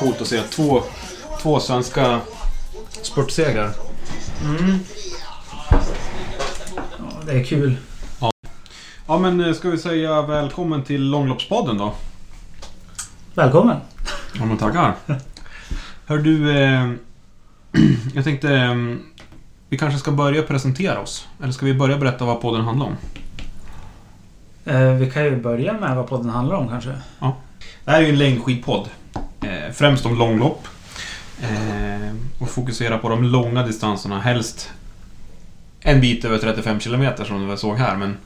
coolt att se. Två, två svenska spurtsegrar. Det är kul. Ja, men eh, ska vi säga välkommen till Långloppspodden då? Välkommen. Ja, men tackar. Hör du, eh, jag tänkte eh, vi kanske ska börja presentera oss. Eller ska vi börja berätta vad podden handlar om? Eh, vi kan ju börja med vad podden handlar om kanske. Det här är ju en längdskidpodd. Främst om långlopp. Eh, och fokuserar på de långa distanserna. Helst en bit över 35 kilometer som du väl såg här. Men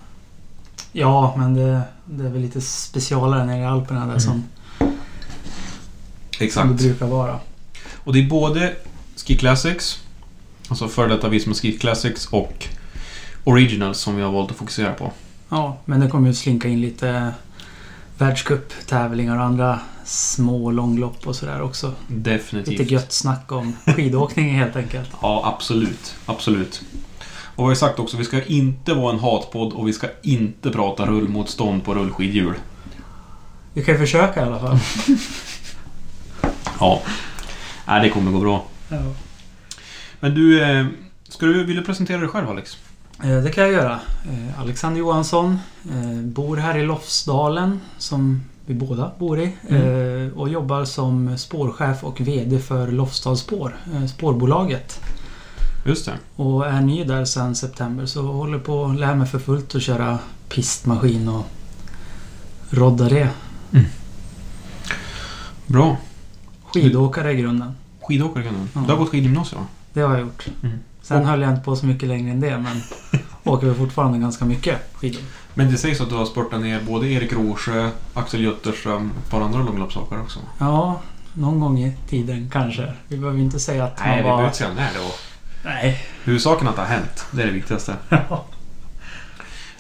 Ja, men det, det är väl lite specialare nere i Alperna där som, som det exakt. brukar vara. Och det är både Ski Classics, alltså före detta Visma Ski Classics och Originals som vi har valt att fokusera på. Ja, men det kommer ju slinka in lite världscuptävlingar och andra små långlopp och sådär också. Definitivt. Lite gött snack om skidåkning helt enkelt. Ja, absolut. Absolut. Och vi har sagt också, vi ska inte vara en hatpodd och vi ska inte prata rullmotstånd på rullskidhjul. Vi kan ju försöka i alla fall. Ja. Nej, det kommer gå bra. Ja. Men du, eh, ska du vilja presentera dig själv Alex? Eh, Det kan jag göra. Eh, Alexander Johansson. Bor här i Lofsdalen som vi båda bor i. eh, Och jobbar som spårchef och VD för Lofsdals spår, eh, spårbolaget. Just det. Och är ny där sedan september så håller på att lära mig för fullt att köra pistmaskin och rodda det. Bra. Skidåkare i grunden. Skidåkare du. Ja. Du har gått skidgymnasium? Det har jag gjort. Mm. Sen Och- höll jag inte på så mycket längre än det men åker väl fortfarande ganska mycket skidor. Men det sägs att du har spurtat ner både Erik Rosjö, Axel Jutterström och ett par andra långloppsåkare också. Ja, någon gång i tiden kanske. Vi behöver inte säga att Nej, man vi var... behöver inte säga när då. Nej. Huvudsaken att det har hänt. Det är det viktigaste.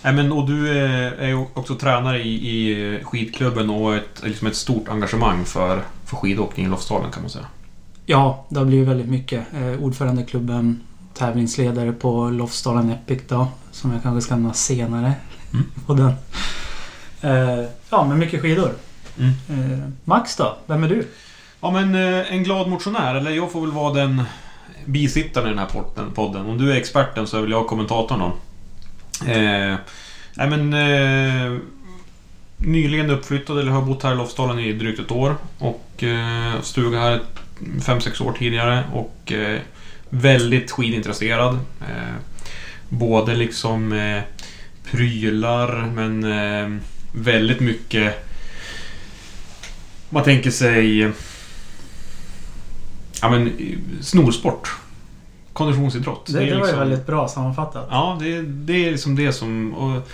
Nej, men, och du eh, är ju också tränare i, i skidklubben och ett, liksom ett stort engagemang för, för skidåkning i Lofsdalen kan man säga. Ja, det har blivit väldigt mycket. Eh, ordförande i klubben, tävlingsledare på Lofsdalen Epic då. Som jag kanske ska nämna senare Mm. på den. Eh, ja, men mycket skidor. Mm. Eh, Max då? Vem är du? Ja men eh, en glad motionär, eller jag får väl vara den bisittaren i den här podden-. Om du är experten så är väl jag kommentatorn då. Eh, nej men... Eh, nyligen uppflyttad, eller har bott här i Lofsdalen i drygt ett år. Och eh, stuga här 5-6 år tidigare. Och eh, väldigt skidintresserad. Eh, både liksom eh, prylar men eh, väldigt mycket... Man tänker sig... Ja men snorsport. Konditionsidrott. Det, det, är var ju liksom- väldigt bra sammanfattat. Ja, det, det är liksom det som... Och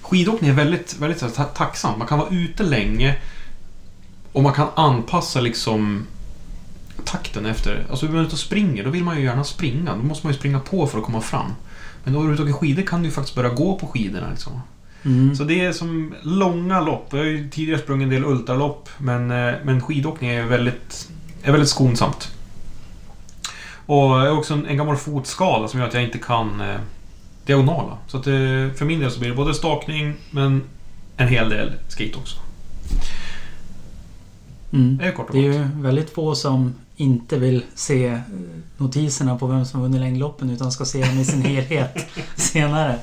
skidåkning är väldigt, väldigt tacksamt. Man kan vara ute länge. Och man kan anpassa liksom takten efter. Alltså är man ute och springer, då vill man ju gärna springa. Då måste man ju springa på för att komma fram. Men när du är ute och åker skidor kan du ju faktiskt börja gå på skidorna. Liksom. Mm. Så det är som långa lopp. Jag har ju tidigare sprungit en del ultralopp, men, eh, men skidåkning är väldigt, är väldigt skonsamt. Och jag har också en, en gammal fotskada som gör att jag inte kan eh, diagonala. Så att, eh, för min del så blir det både stakning, men en hel del skate också. Mm. Det är kort och Det är gott. ju väldigt få som inte vill se eh, notiserna på vem som vunnit längdloppen utan ska se dem i sin helhet senare.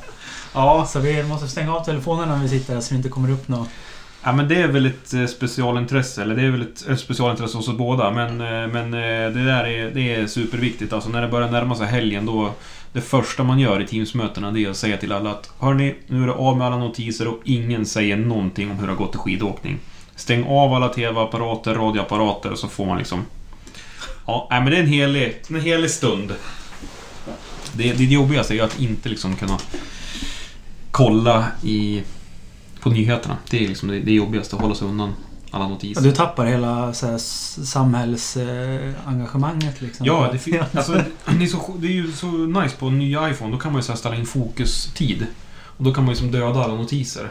Ja, Så vi måste stänga av telefonerna när vi sitter här så det inte kommer upp något. Ja men det är väl ett eh, specialintresse, eller det är väl ett, specialintresse hos oss båda. Men, eh, men det där är, det är superviktigt. Alltså när det börjar närma sig helgen då... Det första man gör i Teamsmötena det är att säga till alla att Hörni, nu är det av med alla notiser och ingen säger någonting om hur det har gått i skidåkning. Stäng av alla TV-apparater, radioapparater och så får man liksom... Ja, nej, men det är en helig, en helig stund. Det, det, jobbigaste är att inte liksom kunna kolla i på nyheterna. Det är liksom det, det jobbigaste, att hålla sig undan alla Ja, notiser. du tappar hela så här, samhällsengagemanget liksom. Ja, det, alltså, det, är så, det är ju så nice på en ny iPhone. Då kan man ju så ställa in fokustid. Och då kan man ju som döda alla notiser.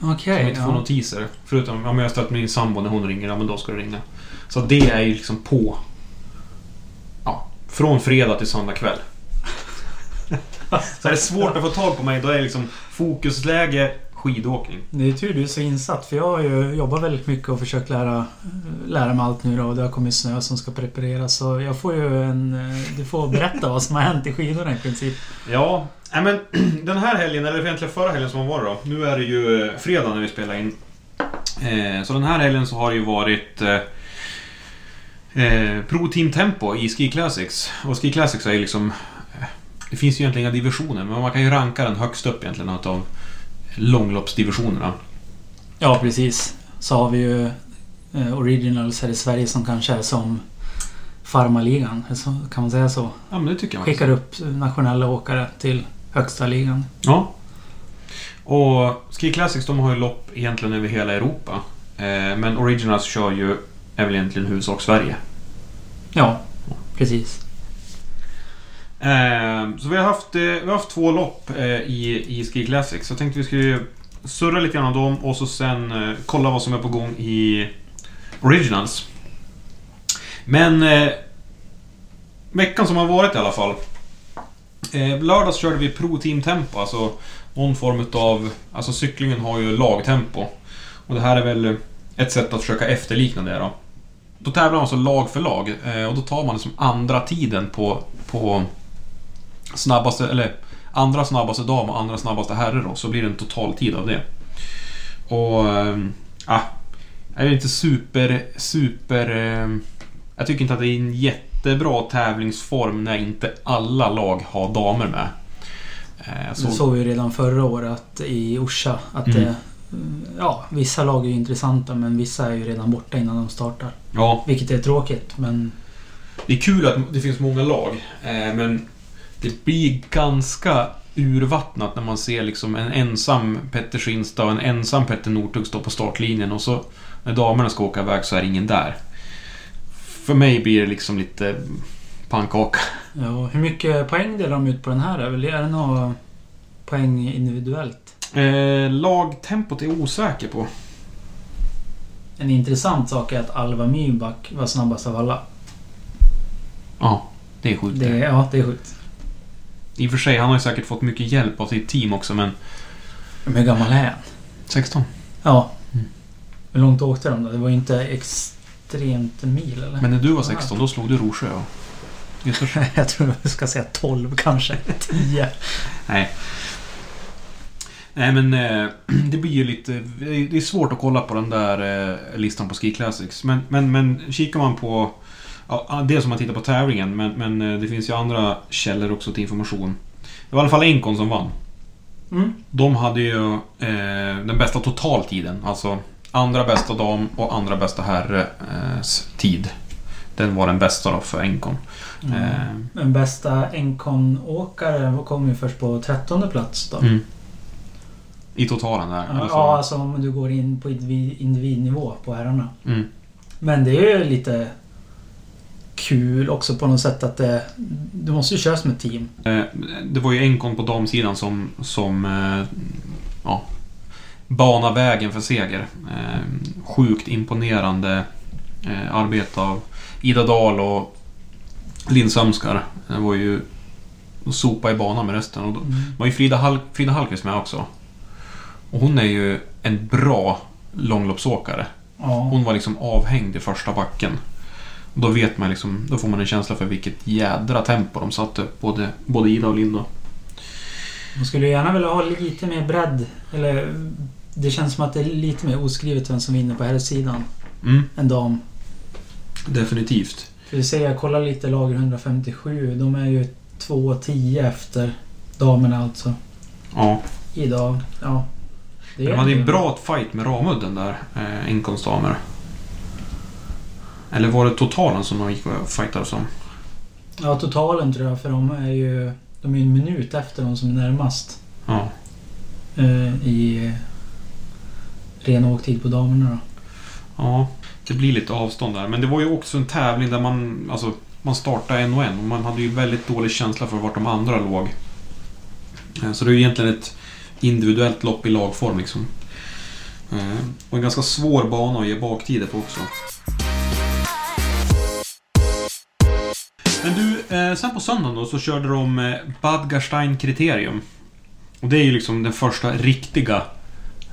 Okej. man inte får ja. notiser. Förutom om jag har ställt min sambo när hon ringer, ja men då ska det ringa. Så det är ju liksom på. Ja, från fredag till söndag kväll. så är det svårt att få tag på mig, då är det liksom fokusläge skidåkning. Det är tur du är så insatt för jag har ju jobbat väldigt mycket och försökt lära, lära mig allt nu då det har kommit snö som ska prepareras så jag får ju en... Du får berätta vad som har hänt i skidorna i princip. Ja, men den här helgen, eller egentligen förra helgen som var då. Nu är det ju eh, fredag när vi spelar in. Eh, så den här helgen så har det ju varit eh, Pro Team Tempo i Ski Classics. Och Ski Classics är ju liksom... Det finns ju egentligen inga divisioner, men man kan ju ranka den högst upp egentligen utav långloppsdivisionerna. Ja, precis. Så har vi ju eh, Originals här i Sverige som kanske är som Farmaligan. Kan man säga så? Ja, men det tycker jag. Skickar upp nationella åkare till högsta ligan. Ja. Och Ski Classics de har ju lopp egentligen över hela Europa. Eh, men Originals kör ju, är väl egentligen huvudsak Sverige. Ja, precis. Eh, så vi har haft, eh, vi har haft två lopp eh, i, i Ski Classics. Så jag tänkte vi skulle surra lite grann om dem och så sen eh, kolla vad som är på gång i Originals. Men eh, veckan som har varit i alla fall. Eh, lördags körde vi Pro Team Tempo, alltså någon form utav... Alltså cyklingen har ju lagtempo. Och det här är väl ett sätt att försöka efterlikna det då. Då tävlar man alltså lag för lag eh, och då tar man liksom andra tiden på, på snabbaste, eller andra snabbaste dam och andra snabbaste herre då, så blir det en totaltid av det. Och... eh, ah, jag är inte super, super... eh, Jag tycker inte att det är en jättebra tävlingsform när inte alla lag har damer med. Eh, jag Det såg- ju redan förra året i Orsa att Mm. det... Ja, vissa lag är ju intressanta men vissa är ju redan borta innan de startar. Ja, Vilket är tråkigt men... det är kul att det finns många lag, eh, men det blir ganska urvattnat när man ser liksom en ensam Petter Skinstad och en ensam Petter Northug stå på startlinjen och så när damerna ska åka iväg så är ingen där. För mig blir det liksom lite pannkaka. Ja, hur mycket poäng delar de ut på den här? Är det- några poäng individuellt? Eh, lagtempot är osäker på. En intressant sak är att Alva Myrback var snabbast av alla. Ja, det är sjukt. Det, ja, det är sjukt. I och för sig, han har ju säkert fått mycket hjälp av sitt team också, men... Hur gammal är han? 16. Ja. Mm. Hur långt åkte de då? Det var ju inte extremt mil eller? Men när du var 16, då slog du Rosjö. Göteborg. Jag tror jag ska säga 12 kanske. 10. Nej. Nej men eh, det blir ju lite... Det är svårt att kolla på den där eh, listan på Ski Classics. Men, men, men kikar man på... Ja, det som man tittar på tävlingen, men, men eh, det finns ju andra källor också till information. Det var i alla fall Enkon som vann. Mm. De hade ju eh, den bästa totaltiden. Alltså andra bästa dam och andra bästa herres tid. Den var den bästa då för Enkon. Mm. Eh, Den bästa Encon-åkare kom ju först på 13 plats då. mm. I totalen där. Ja, ja, alltså om du går in på individ, individnivå på herrarna. Mm. Men det är ju lite kul också på något sätt att det... Du måste ju köra som ett team. Eh, Det var ju Encon på damsidan som, som eh, ja, bana vägen för seger. Eh, Sjukt imponerande arbete av Ida Dahl och Linn Sömskar. Det var ju sopa i banan med resten. Och då var ju Frida, Hall, Frida Hallqvist med också. Och hon är ju en bra långloppsåkare. Ja. Hon var liksom avhängd i första backen. Då vet man liksom, då får man en känsla för vilket jädra tempo de satte, både, både Ida och Linda. Man skulle gärna vilja ha lite mer bredd. Eller det känns som att det är lite mer oskrivet vem som vinner på här sidan Mm, än dam. definitivt. För säger, jag kollar lite lager 157. De är ju 2.10 efter damerna alltså. Ja. Idag. Ja. Det De hade ju en bra fight med Ramudden där, eh, Encons damer. Eller var det totalen som de gick och fightades om? Ja, totalen tror jag. För de är ju... De är en minut efter de som är närmast. Ja. Eh, I eh, ren åktid på damerna då. Ja, det blir lite avstånd där. Men det var ju också en tävling där man... Alltså, man startade en och en och man hade ju väldigt dålig känsla för vart de andra låg. Eh, Så det är ju egentligen ett individuellt lopp i lagform liksom. Eh, Och en ganska svår bana att ge baktider på också. Men du, eh, sen på söndagen då så körde de eh, Badgerstein Kriterium. Och det är ju liksom det första riktiga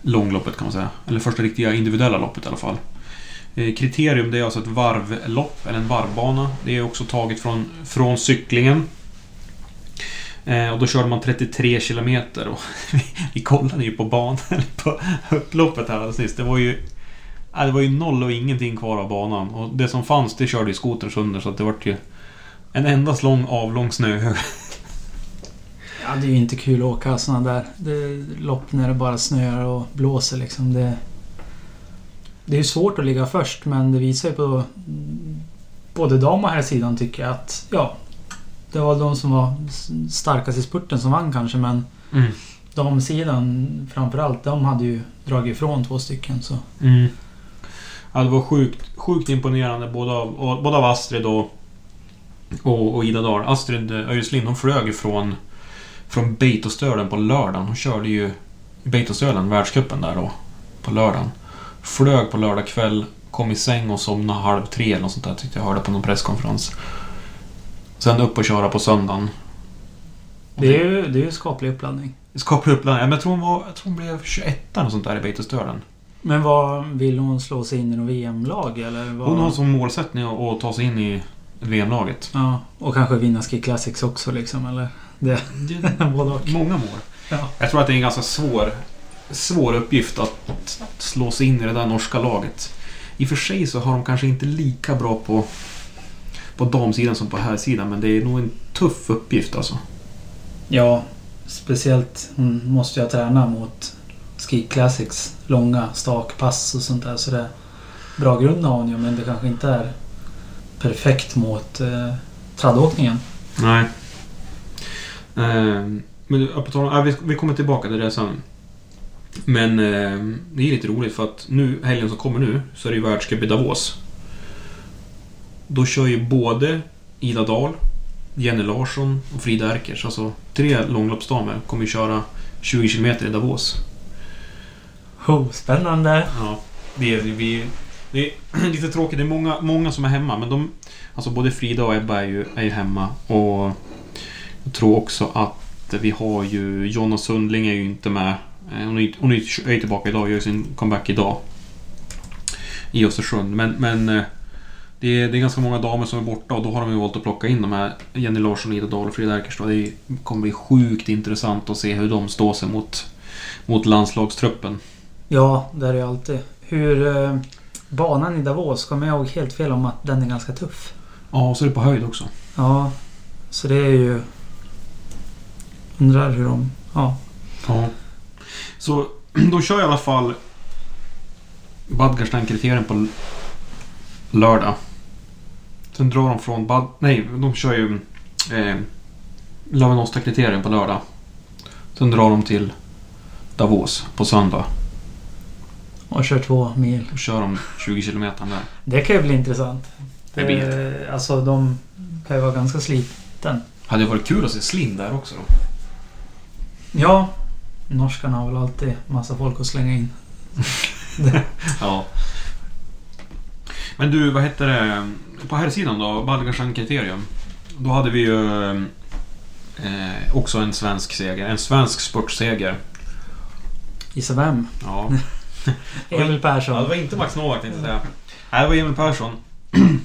långloppet kan man säga. Eller första riktiga individuella loppet i alla fall. Eh, Kriterium det är alltså ett varvlopp, eller en varvbana. Det är också taget från, från cyklingen. Eh, och då körde man 33 kilometer och vi kollade ju på banan, eller på upploppet här alldeles nyss. Det var ju... Det var ju noll och ingenting kvar av banan. Och det som fanns, det körde ju skotern sönder så det vart ju en endast lång avlång snöhög. Ja, det är ju inte kul att åka såna där det, lopp när det bara snöar och blåser liksom. Det, det är ju svårt att ligga först men det visar ju på både dam och här sidan tycker jag att ja, det var de som var starkast i spurten som vann kanske men Mm. damsidan framförallt, de hade ju dragit ifrån två stycken så. Mm. Ja, det var sjukt, sjukt imponerande både av, både av Astrid och, och, och Ida Dahl. Astrid eh, Öjeslind, hon flög från, från Beitostölen på lördagen. Hon körde ju Beitostölen, världscupen där då, på lördagen. Flög på lördag kväll, kom i säng och somnade halv tre eller något sånt där tyckte jag hörde på någon presskonferens. Sen upp och köra på söndagen. Det är ju, det är ju skaplig uppladdning. Skaplig uppladdning. Ja, men Jag tror hon, var, jag tror hon blev 21 eller sånt där i Beitostölen. Men vad vill hon slå sig in i något VM-lag eller? Vad? Hon har som målsättning att, att ta sig in i VM-laget. Ja, och kanske vinna Ski Classics också liksom eller? Det, både och. Många mål. Ja. Jag tror att det är en ganska svår, svår uppgift att slå sig in i det där norska laget. I och för sig så har de kanske inte lika bra på, på damsidan som på herrsidan, men det är nog en tuff uppgift alltså. Ja, speciellt hon måste ju träna mot Ski Classics långa stakpass och sånt där. Så det är bra grund har hon ju men det kanske inte är perfekt mot eh, traddåkningen. Nej. Eh, men på tal om- vi, vi kommer tillbaka till det sen. Men eh, det är lite roligt för att nu, helgen som kommer nu, så är det ju världscup i Davos. Då kör ju både Ida Dahl, Jenny Larsson och Frida Erkers, alltså tre långloppsdamer, kommer ju köra 20 km i Davos. Oh, spännande! Ja, det är, vi, det är lite tråkigt. Det är många, många som är hemma. Men de, alltså både Frida och Ebba är ju, är ju hemma. Och jag tror också att vi har ju... Jonna Sundling är ju inte med. Eh, hon är, hon är ju tillbaka idag. Gör sin comeback idag. I Östersund. Men, men eh, det, är, det är ganska många damer som är borta och då har de ju valt att plocka in de här Jenny Larsson, Ida Dahl och Frida Erkerstad. Det kommer bli sjukt intressant att se hur de står sig mot, mot landslagstruppen. Ja, det är det ju alltid. Hur... Eh, Banan i Davos, kommer jag ihåg helt fel om att den är ganska tuff. Ja, och så är det på höjd också. Ja, så det är ju... Undrar hur de... Ja. Ja. Så de kör i alla fall Badgerstein-kriterien på lördag. Sen drar de från Bad... Nej, de kör ju eh, Lavenosta-kriterien på lördag. Sen drar de till Davos på söndag. Och kör två mil. och kör de 20 kilometer där. Det kan ju bli intressant. Det blir Eh, Alltså de kan ju vara ganska sliten. Hade det varit kul att se Slim där också då? Ja, norskarna har väl alltid massa folk att slänga in. Ja. Men du, vad heter det? På här sidan då, Balgarshan kriterium. Då hade vi ju eh, också en svensk seger. En svensk spurtseger. Gissa vem? Ja. Emil Ja, det Persson. var inte Max Novak tänkte jag säga. Nej, det var Emil Persson.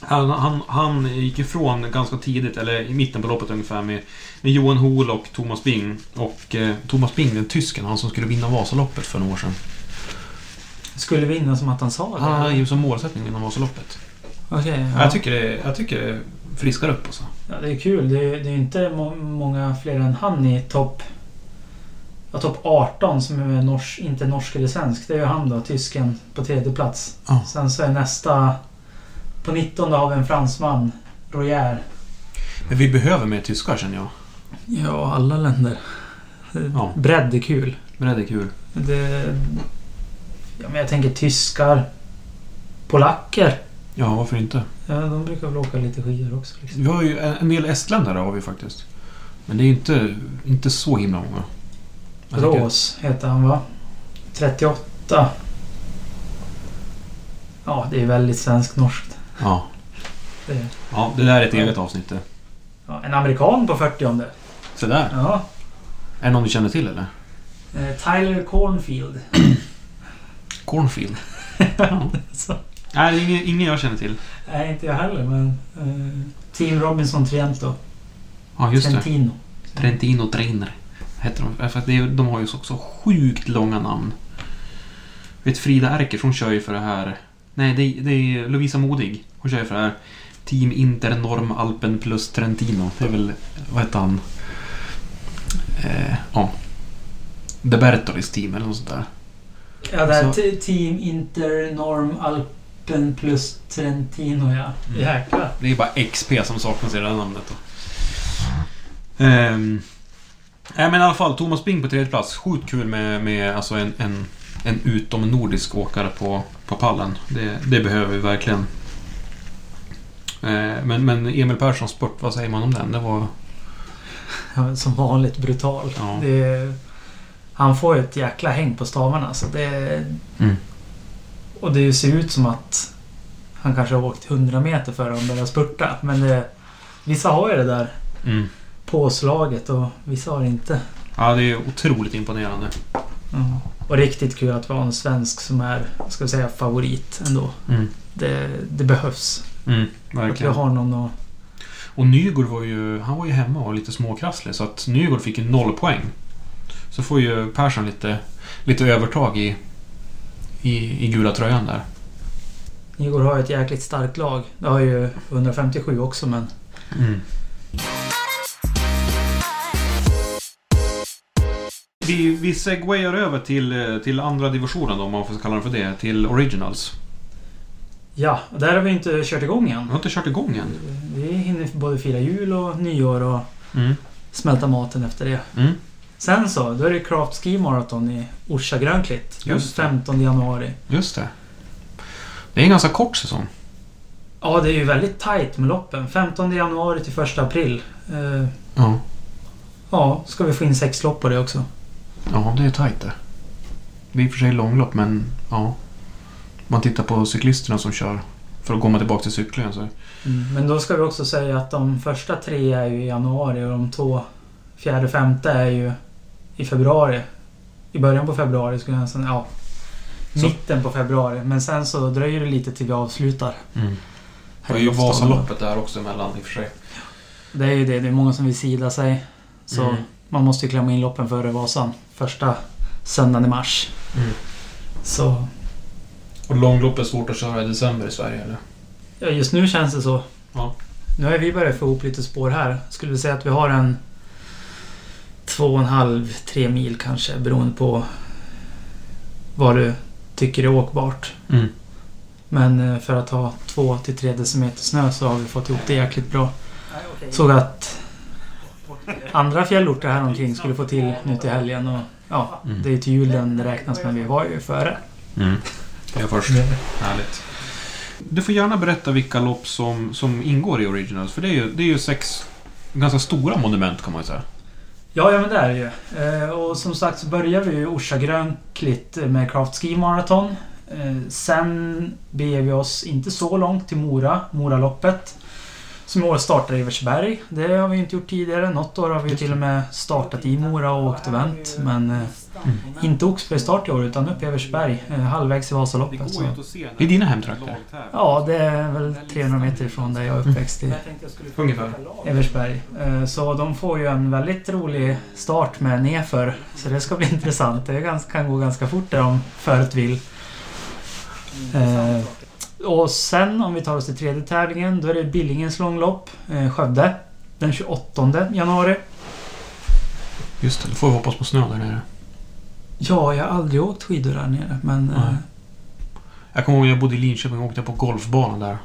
Han, han, han gick ifrån ganska tidigt, eller i mitten på loppet ungefär, med, med Johan Hohl och Thomas Bing. Och eh, Thomas Bing, den tysken, han som skulle vinna Vasaloppet för några år sedan. Skulle vinna som att han sa det? Han hade ju som målsättning att vinna Vasaloppet. Okej, ja. Jag, tycker det, jag tycker det friskar upp alltså. ja, det är kul. Det är, det är inte må många fler än han i topp... Ja, topp 18 som är nors, inte norsk eller svensk. Det är ju han då, tysken, på tredje plats. Ja. Sen så är nästa... På 19 har vi en fransman, Royer. Men vi behöver mer tyskar känner jag. Ja, alla länder. Ja. Bredd är kul. Det är kul. Det, ja, men jag tänker tyskar. Polacker. Ja, varför inte? Ja, de brukar väl åka lite skidor också. Liksom. Vi har ju en, en del estländare har vi faktiskt. Men det är inte, inte så himla många. Rås heter han va? 38. Ja, det är väldigt svenskt-norskt. Ja. Det- ja, det där är ett eget avsnitt det. Ja, en amerikan på 40 Så där. Ja. Är det någon du känner till eller? Eh, Tyler Cornfield. Cornfield? Så, Nej, det är ingen, ingen jag känner till. nej, inte jag heller men... Eh, Team Robinson Trento. Ja, just det. Trentino. Trentino Trainer. Heter de. För att det är, de har ju så, så sjukt långa namn. Vet Frida Erkers, hon kör ju för det här... Nej, det är, det är Lovisa Modig. Hon kör ju för det här Team Internorm Alpen plus Trentino. Det är väl... Vad heter han? Eh, ja. De Bertolis team eller något sånt där. Ja, det här Så- te- Team Inter Norm Alpen plus Trentino ja. Mm. Jäklar. Det är bara XP som saknas i det här namnet. Då. Ehm, nej, men i alla fall, Thomas Bing på tredje plats. Sjukt kul med, med alltså en, en, en utomnordisk åkare på, på pallen. Det, det behöver vi verkligen. Ehm, men, men Emil Perssons spurt, vad säger man om den? Det var... Ja, som vanligt brutal. Ja. Det han får ju ett jäkla häng på stavarna. Så det, Mm. och det ser ut som att han kanske har åkt 100 meter före han börjar spurta. Men det, vissa har ju det där Mm. Påslaget och vissa har inte. Ja, det är otroligt imponerande. Och riktigt kul att vi har en svensk som är, ska vi säga, favorit ändå. Mm. Det, det behövs. Mm, Att vi har någon att... Och Nygård var ju, han var ju hemma och lite småkrasslig så att Nygård fick ju noll poäng. Så får ju Persson lite, lite övertag i, i, i gula tröjan där. Nygård har ju ett jäkligt starkt lag. Det har ju 157 också men... Vi, vi segwayar över till, eh, till andra divisionen då, om man får kalla den för det. Till Originals. Ja, där har vi inte kört igång än. Jag har inte kört igång än. Vi hinner både fira jul och nyår och Mm. smälta maten efter det. Mm. Sen så, då är det Craft Ski Marathon i Orsa Grönklitt. Den Just det. 15 januari. Just det. Det är en ganska kort säsong. Ja, det är ju väldigt tajt med loppen. 15 januari till 1 april. Eh, Ja. ja, ska vi få in sex lopp på det också. Ja, det är tajt det. Det är i och för sig långlopp, men ja. Man tittar på cyklisterna som kör. För att komma tillbaka till cyklingen så... Men då ska vi också säga att de första tre är ju i januari och de två fjärde femte är ju i februari. I början på februari skulle jag nästan... Ja. Så- Mitten på februari. Men sen så dröjer det lite till vi avslutar. Mm. Det är ju. Vasaloppet där också emellan i och för sig. Det är ju det. Det är många som vill sida sig. Så Mm. man måste ju klämma in loppen före Vasan. Första söndagen i mars. Mm. Så... Och långlopp är svårt att köra i december i Sverige eller? Ja, just nu känns det så. Ja. Nu har vi börjat få ihop lite spår här. Skulle vi säga att vi har en... Två och en halv, tre mil kanske beroende på vad du tycker är åkbart. Mm. Men eh, för att ha två till tre decimeter snö så har vi fått ihop det jäkligt bra. Såg att andra fjällorter här omkring skulle få till nu till helgen och Ja, Mm. det är till julen det räknas men vi var ju före. Mm. Jag är först. Härligt. Du får gärna berätta vilka lopp som, som ingår i Originals. För det är ju, det är ju sex ganska stora monument kan man ju säga. Ja, ja men det är det ju. Eh, och som sagt så börjar vi ju Orsa Grönklitt med Craft Ski Marathon. Eh, sen beger vi oss inte så långt till Mora, Moraloppet. Som i år startar i Eversberg. Det har vi inte gjort tidigare. Något år har vi till och med startat i Mora och åkt och vänt. Men eh, inte Oxberg start i år utan upp i Eversberg. Eh, halvvägs i Vasaloppet. Så. Det är dina hemtrakter? Ja, det är väl 300 meter ifrån där jag är uppväxt i Ungefär. Eversberg. Eh, Så de får ju en väldigt rolig start med nerför. Så det ska bli intressant. Det kan gå ganska fort där de föret vill. Och sen om vi tar oss till tredje tävlingen. Då är det Billingens långlopp. eh, Skövde. Den 28 januari. Just det, då får vi hoppas på snö där nere. Ja, jag har aldrig åkt skidor där nere. Men... eh. Jag kommer ihåg när jag bodde i Linköping och åkte på golfbanan där.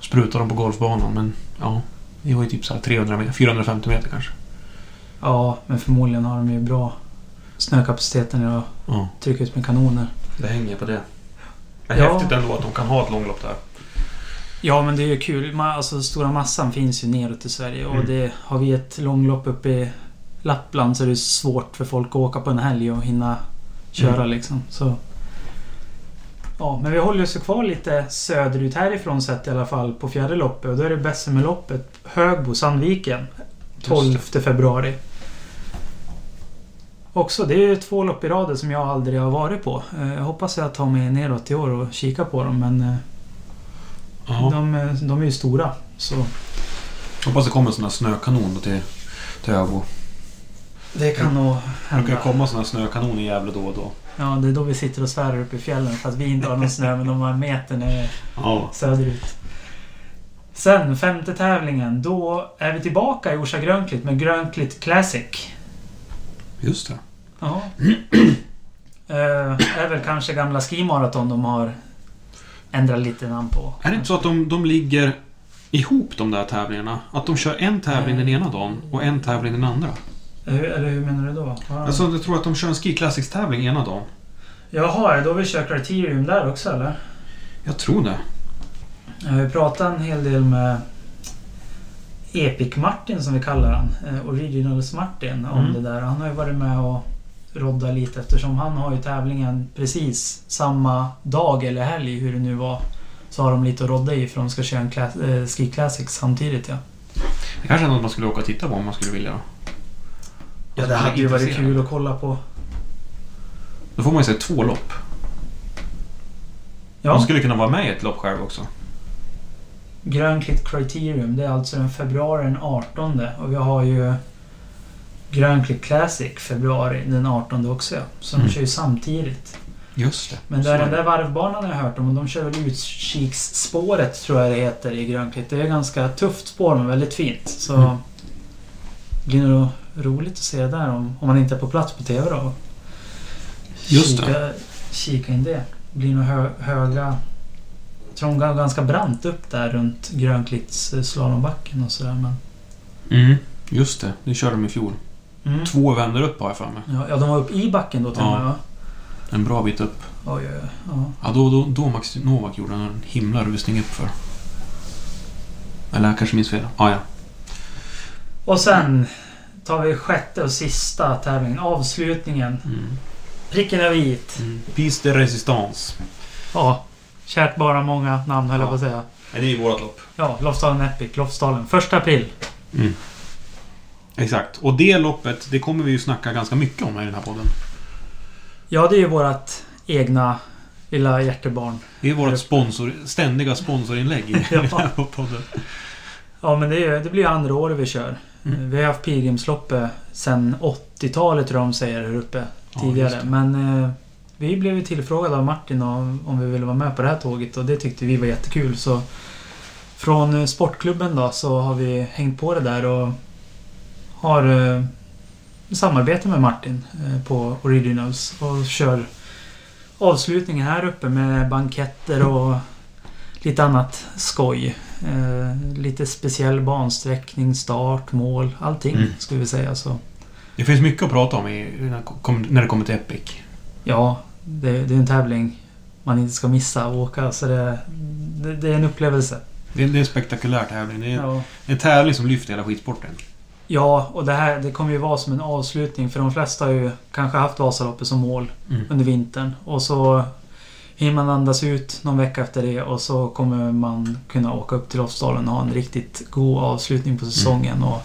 Sprutade de på golfbanan men ja. Det var ju typ så här 300 meter, 450 meter kanske. Ja, men förmodligen har de ju bra snökapaciteten och Ja, trycker ut med kanoner. det hänger på det. Är Ja. häftigt ändå att de kan ha ett långlopp där. Ja, men det är ju kul. Alltså, stora massan finns ju neråt i Sverige och Mm. det har vi ett långlopp uppe i Lappland så är det svårt för folk att åka på en helg och hinna köra Mm. liksom. Så... Ja, men vi håller oss kvar lite söderut härifrån sett i alla fall på fjärde loppet och då är det Bessemerloppet Högbo Sandviken 12 februari. Också, det är två lopp i raden som jag aldrig har varit på. Eh, Jag hoppas jag tar mig neråt i år och kika på dem men eh, de, eh, de är ju stora. Så Hoppas det kommer en sån här snökanon då till, till Öbo. det kan nog Det brukar hända. komma sån här snökanon i Gävle då och då. Ja, det är då vi sitter och svär uppe i fjällen för att vi inte har någon snö men de har en meter ner Ja. söderut. Sen femte tävlingen. Då är vi tillbaka i Orsa Grönklitt med Grönklitt Classic. Just det. Ja. Eh, är väl kanske gamla skimaraton de har ändrat lite namn på. Är det inte så att de, de ligger ihop de där tävlingarna? Att de kör en tävling den ena dagen och en tävling den andra? Hur, eller hur menar du då? Ja. Alltså, jag tror att de kör en Ski Classics-tävling ena dagen. Jaha, det då vi kör Criterium där också eller? Jag tror det. Jag har ju pratat en hel del med Epic Martin som vi kallar han. Eh, Originals Martin om Mm. det där. Han har ju varit med och roddat lite eftersom han har ju tävlingen precis samma dag eller helg hur det nu var. Så har de lite att rodda i för de ska köra en class, eh, Ski Classics samtidigt ja. Det kanske är något man skulle åka och titta på om man skulle vilja. Ja det hade ju varit kul att kolla på. Då får man ju se två lopp. Ja, Man skulle kunna vara med i ett lopp själv också. Grönklitt Criterium det är alltså den februari den 18 och vi har ju Grönklitt Classic februari den 18 också ja. Så de Mm. kör ju samtidigt. Just det. Men där, är den det. där varvbanan har jag hört om och de kör väl utkiksspåret tror jag det heter i Grönklitt. Det är ganska tufft spår men väldigt fint. Så Mm. det blir nog roligt att se det där om, om man inte är på plats på TV då. Just kika, kika in det. Det blir nog hö, höga... Jag tror de går ganska brant upp där runt Grönklitts eh, slalombacken och sådär men... Mm. Just det. Det körde de i fjol. Mm. Två vändor upp har jag för mig. Ja, ja, de var uppe i backen då till Ja. med va? En bra bit upp. Oj, oj, oj. Ja. Ja, då, då, då Max Novak gjorde en himla rusning upp för. Eller jag kanske minns fel. Ah, ja. Och sen tar vi sjätte och sista tävlingen. Avslutningen. Mm. Pricken över vit. Mm. Piste de Resistance. Ja. Kärt bara många namn höll jag Ja. på att säga. Det är vårt lopp. Ja, Lofsdalen Epic. Lofsdalen. Första april. Mm. Exakt. Och det loppet, det kommer vi ju snacka ganska mycket om i den här podden. Ja, det är ju vårt egna lilla hjärtebarn. Det är vårt sponsor, ständiga sponsorinlägg i Ja. den här podden. Ja, men det, är, det blir andra året vi kör. Mm. Vi har haft pilgrimsloppet sen 80-talet tror jag de säger här uppe. Ja, Tidigare. det. men eh, vi blev ju tillfrågade av Martin om, om vi ville vara med på det här tåget och det tyckte vi var jättekul. Så från eh, sportklubben då så har vi hängt på det där och har eh, samarbete med Martin eh, på Originals och kör avslutningen här uppe med banketter och lite annat skoj. Eh, lite speciell bansträckning, start, mål, allting Mm. skulle vi säga. Så Det finns mycket att prata om i, när det kommer till Epic. Ja, det, det är en tävling man inte ska missa att åka. Så det, det, det är en upplevelse. Det är, en spektakulär tävling. Det är Ja. en tävling som lyfter hela skidsporten. Ja, och det här det kommer ju vara som en avslutning för de flesta har ju kanske haft Vasaloppet som mål Mm. under vintern. Och så hinner man andas ut någon vecka efter det och så kommer man kunna åka upp till Lofsdalen och ha en riktigt god avslutning på säsongen och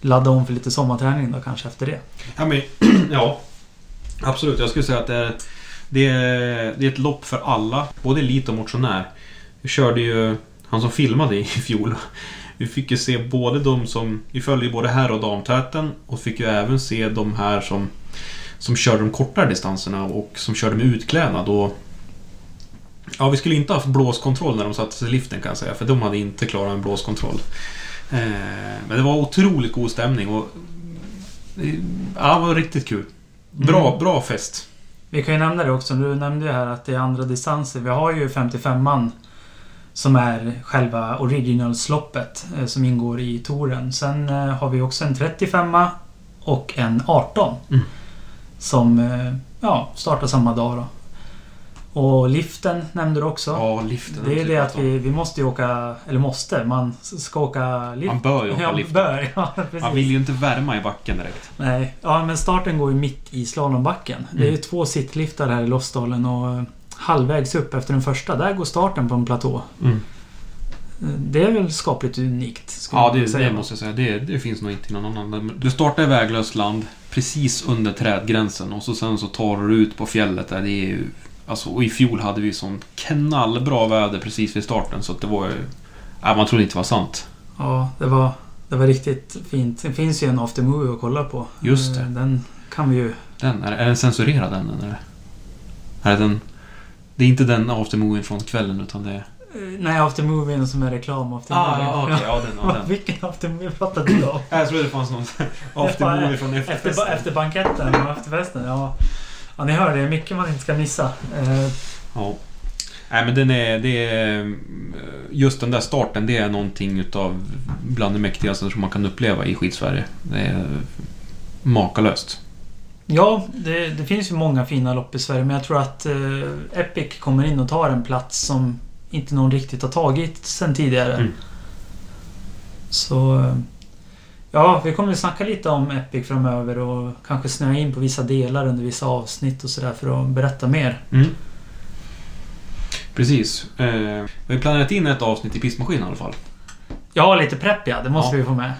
ladda om för lite sommarträning då kanske efter det. Ja, men, ja, absolut. Jag skulle säga att det är, det är, det är ett lopp för alla. Både elit och motionär. Vi körde ju... Han som filmade i fjol. Vi fick ju se både de som... Vi följde ju både herr och damtäten. Och fick ju även se de här som... Som körde de kortare distanserna och som körde med utklädnad. Och, ja, vi skulle inte ha haft blåskontroll när de satte sig i liften kan jag säga. För de hade inte klarat en blåskontroll. Eh, men det var otroligt god stämning. Och, eh, ja, det var riktigt kul. Bra, Mm. bra fest. Vi kan ju nämna det också. Du nämnde ju här att det är andra distanser. Vi har ju 55an som är själva originalsloppet eh, som ingår i touren. Sen eh, har vi också en 35 och en 18 Mm. som eh, ja, startar samma dag då. Och liften nämnde du också. Ja, liften. det är det att vi, vi måste ju åka, eller måste, man ska åka lift. Man bör ju åka ja, liften. Bör, ja, precis. Man vill ju inte värma i backen direkt. Nej, ja men starten går ju mitt i slalombacken. Det är ju Mm. två sittliftar här i Lofsdalen och halvvägs upp efter den första, där går starten på en platå. Mm. Det är väl skapligt unikt. Ja, det, säga. det måste jag säga. Det, det finns nog inte i någon annan. Du startar i väglöst land precis under trädgränsen och så sen så tar du ut på fjället där. Det är ju, alltså, och i fjol hade vi sånt knallbra väder precis vid starten så att det var ju... Ja, man trodde inte det var sant. Ja, det var, det var riktigt fint. Det finns ju en aftermovie att kolla på. Just det. Eh, Den kan vi ju... Den, är, är den censurerad den eller? Är den... Det är inte den aftermovien från kvällen utan det är... eh, Nej, aftermovien som är reklam. Aftermovien. Ah, okej. Ja, den. Ja, den. Vilken aftermovie pratade du om? Jag trodde det fanns någon aftermovie från Efter, efterfesten. efter banketten och efterfesten, ja. Ja, ni hör, det är mycket man inte ska missa. Eh, Ja. Nej men den är, det är... Just den där starten, det är någonting utav bland det mäktigaste som man kan uppleva i Skidsverige. Det är makalöst. Ja, det, det finns ju många fina lopp i Sverige men jag tror att eh, Epic kommer in och tar en plats som inte någon riktigt har tagit sen tidigare. Mm. Så... eh, Ja, vi kommer att snacka lite om Epic framöver och kanske snöa in på vissa delar under vissa avsnitt och sådär för att berätta mer. Mm. Precis. Eh, vi har planerat in ett avsnitt i pistmaskin i alla fall. Ja, lite prepp ja, det måste Ja. vi få med.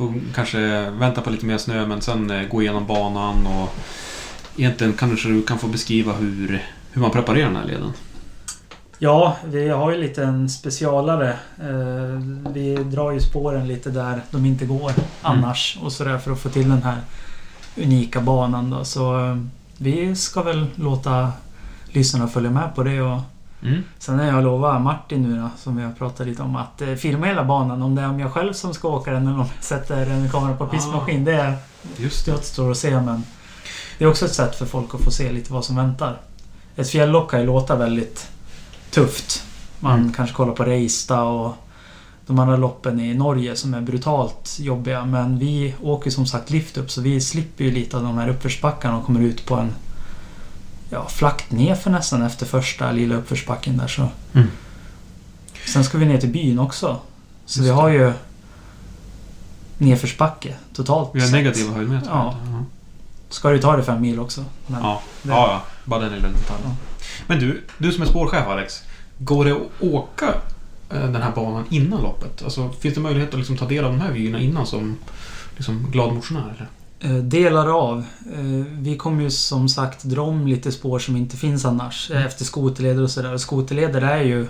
Får kanske vänta på lite mer snö men sen eh, gå igenom banan och... Egentligen kanske du kan få beskriva hur, hur man preparerar den här leden. Ja, vi har ju lite en specialare. Eh, vi drar ju spåren lite där de inte går annars och sådär för att få till den här unika banan då. Så eh, vi ska väl låta lyssnarna följa med på det och Mm. sen har jag lovat Martin nu då, som vi har pratat lite om, att eh, filma hela banan. Om det är om jag själv som ska åka den eller om jag sätter en kamera på pistmaskin. Det, är- Just det återstår att se men det är också ett sätt för folk att få se lite vad som väntar. Ett fjälllopp kan ju låta väldigt tufft. Man Mm. kanske kollar på Reista och de andra loppen i Norge som är brutalt jobbiga. Men vi åker som sagt lift upp så vi slipper ju lite av de här uppförsbackarna och kommer ut på en ja, flackt nerför nästan efter första lilla uppförsbacken där så. Mm. Sen ska vi ner till byn också. Så Just vi det. har ju nedförsbacke totalt Vi har sett. negativa höjdmeter. Ja. Ska du ta det fem mil också. Men Ja, det- ja, ja. Bara den lilla detaljen. Ja. Men du, du som är spårchef Alex. Går det att åka eh, den här banan innan loppet? Alltså, finns det möjlighet att liksom ta del av de här vyerna innan som liksom glad motionär? Eh, Delar av. Eh, Vi kommer ju som sagt dra om lite spår som inte finns annars. eh, Efter skoterleder och sådär. Skoterleder är ju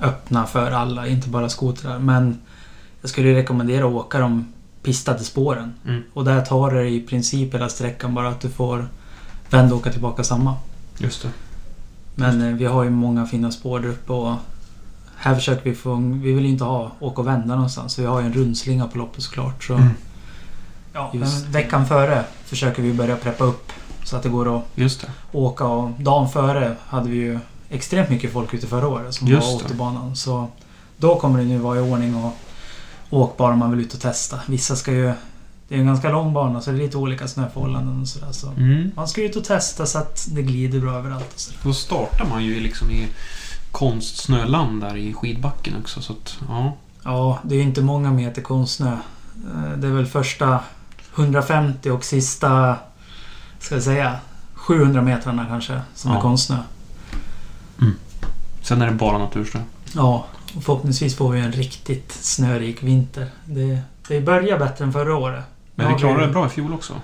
öppna för alla, inte bara skotrar. Men jag skulle rekommendera att åka de pistade spåren. Mm. Och där tar det i princip hela sträckan bara att du får vända och åka tillbaka samma. Just det. Men eh, vi har ju många fina spår där uppe och här försöker vi få... Vi vill ju inte ha åka och vända någonstans. Så vi har ju en rundslinga på loppet såklart. Så Mm. Ja, veckan före försöker vi börja preppa upp. Så att det går att Just det. åka och dagen före hade vi ju extremt mycket folk ute förra året som Just var återbanan. Så då kommer det nu vara i ordning och åkbar om man vill ut och testa. Vissa ska ju... Det Det är en ganska lång bana så det är lite olika snöförhållanden och sådär. Så. Mm. Man ska ut och testa så att det glider bra överallt och sådär. Då startar man ju liksom i konstsnöland där i skidbacken också. Så att, ja. Ja, det är ju inte många meter konstsnö. Eh, Det är väl första 150 och sista, ska jag säga, 700 metrarna kanske som Ja. är konstsnö. Sen är det bara natursnö. Ja, och förhoppningsvis får vi en riktigt snörik vinter. Det, det börjar bättre än förra året. Men vi klarade det bra i fjol också.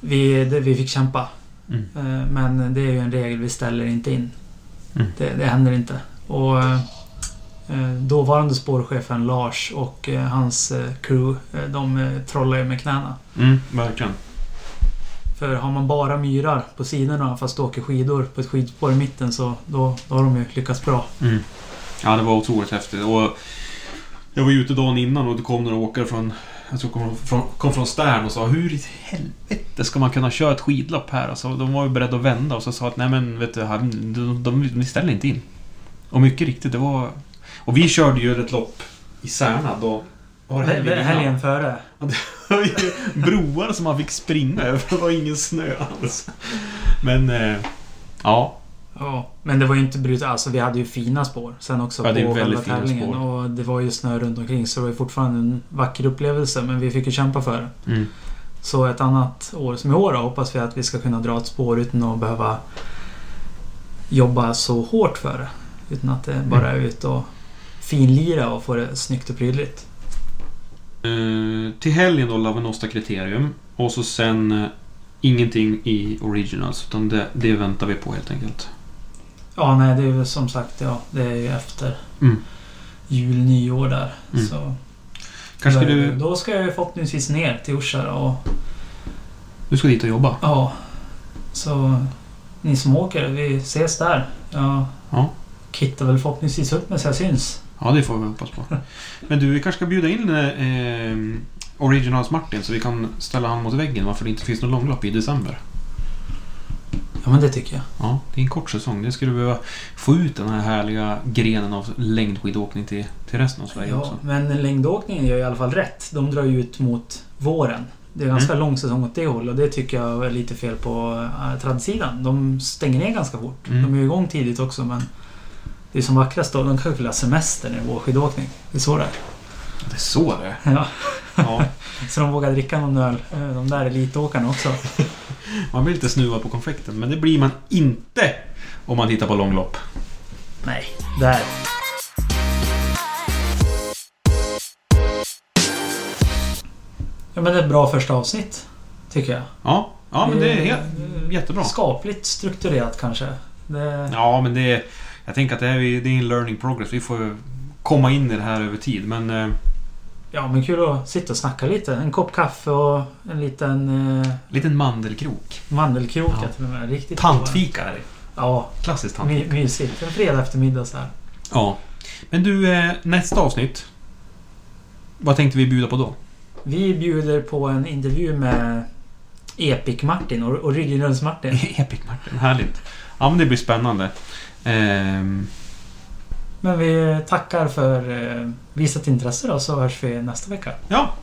Vi, det, vi fick kämpa. Mm. Eh, Men det är ju en regel, vi ställer inte in. Mm. Det, det händer inte. Och eh, dåvarande spårchefen Lars och eh, hans eh, crew, eh, de eh, trollar ju med knäna. Mm, verkligen. För har man bara myrar på sidorna fast åker skidor på ett skidspår i mitten så då, då har de ju lyckats bra. Mm. Ja, det var otroligt häftigt. Och jag var ju ute dagen innan och det kom några åkare från... Jag tror kom från, kom från Stern och sa Hur i helvete ska man kunna köra ett skidlopp här? Alltså, de var ju beredda att vända och så sa att nej men vet du, de, de, de ställer inte in. Och mycket riktigt, det var... Och vi körde ju ett lopp i Särna då... Var det helgen? Helgen före. Det var ju broar som man fick springa över. Det var ingen snö alls. Men... Eh, ja. Ja, men det var ju inte brutet. Alltså vi hade ju fina spår sen också Ja, på själva tävlingen. spår. Och det var ju snö runt omkring så det var ju fortfarande en vacker upplevelse. Men vi fick ju kämpa för det. Mm. Så ett annat år som i år då, hoppas vi att vi ska kunna dra ett spår utan att behöva jobba så hårt för det. Utan att det bara är ut och finlira och få det snyggt och prydligt. Eh, till helgen då Lavenosta kriterium. Och så sen eh, ingenting i originals. Utan det, det väntar vi på helt enkelt. Ja, nej, det är ju som sagt, ja, det är ju efter Mm. jul, nyår där. Mm. Så Kanske då, du... då ska jag ju förhoppningsvis ner till Orsa och Du ska dit och jobba? ja. Så ni som åker, vi ses där. Jag Ja. kittar väl förhoppningsvis upp mig så jag syns. Ja, det får vi hoppas på. Men du, vi kanske ska bjuda in eh, Originals Martin så vi kan ställa han mot väggen varför det inte finns något långlopp i december. Ja, men det tycker jag. Ja, det är en kort säsong. Det skulle behöva få ut den här härliga grenen av längdskidåkning till, till resten av Sverige Ja, också. men längdåkningen gör i alla fall rätt. De drar ju ut mot våren. Det är ganska Mm. lång säsong åt det hållet och det tycker jag är lite fel på äh, tradsidan. De stänger ner ganska fort. Mm. De är ju igång tidigt också men det är som vackrast då. De kanske vill ha semester när det är vårskidåkning. Det är så det är. Det är så det är. Ja. Ja, Så de vågar dricka någon öl. eh, De där elitåkarna också. man blir lite snuvad på konfekten men det blir man inte om man tittar på långlopp. Nej, där. Ja men det är ett bra första avsnitt. Tycker jag. Ja, ja men det är helt, Eh, jättebra. Skapligt strukturerat kanske. Det... Ja, men det är... Jag tänker att det, här, är- det är en learning progress. Vi får komma in i det här över tid. Men eh, Ja men kul att sitta och snacka lite. En kopp kaffe och en liten eh, liten mandelkrok. mandelkrok Ja. till och med. Riktigt Tantfika är det. Ja, Klassiskt my, tantfika. mysigt. En fredag eftermiddag så här. Ja. Men du, eh, nästa avsnitt. Vad tänkte vi bjuda på då? Vi bjuder på en intervju med Epic Martin och Originals Martin. Epic Martin, härligt. Ja, men det blir spännande. Ehm, Men vi tackar för eh, visat intresse då så hörs vi nästa vecka. ja,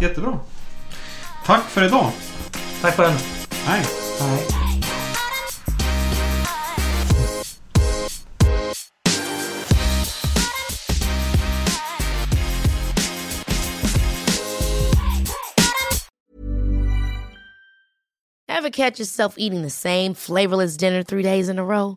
jättebra. Tack för idag. Tack själv. Hej. Hej. Ever catch yourself eating the same flavorless dinner three days in a row?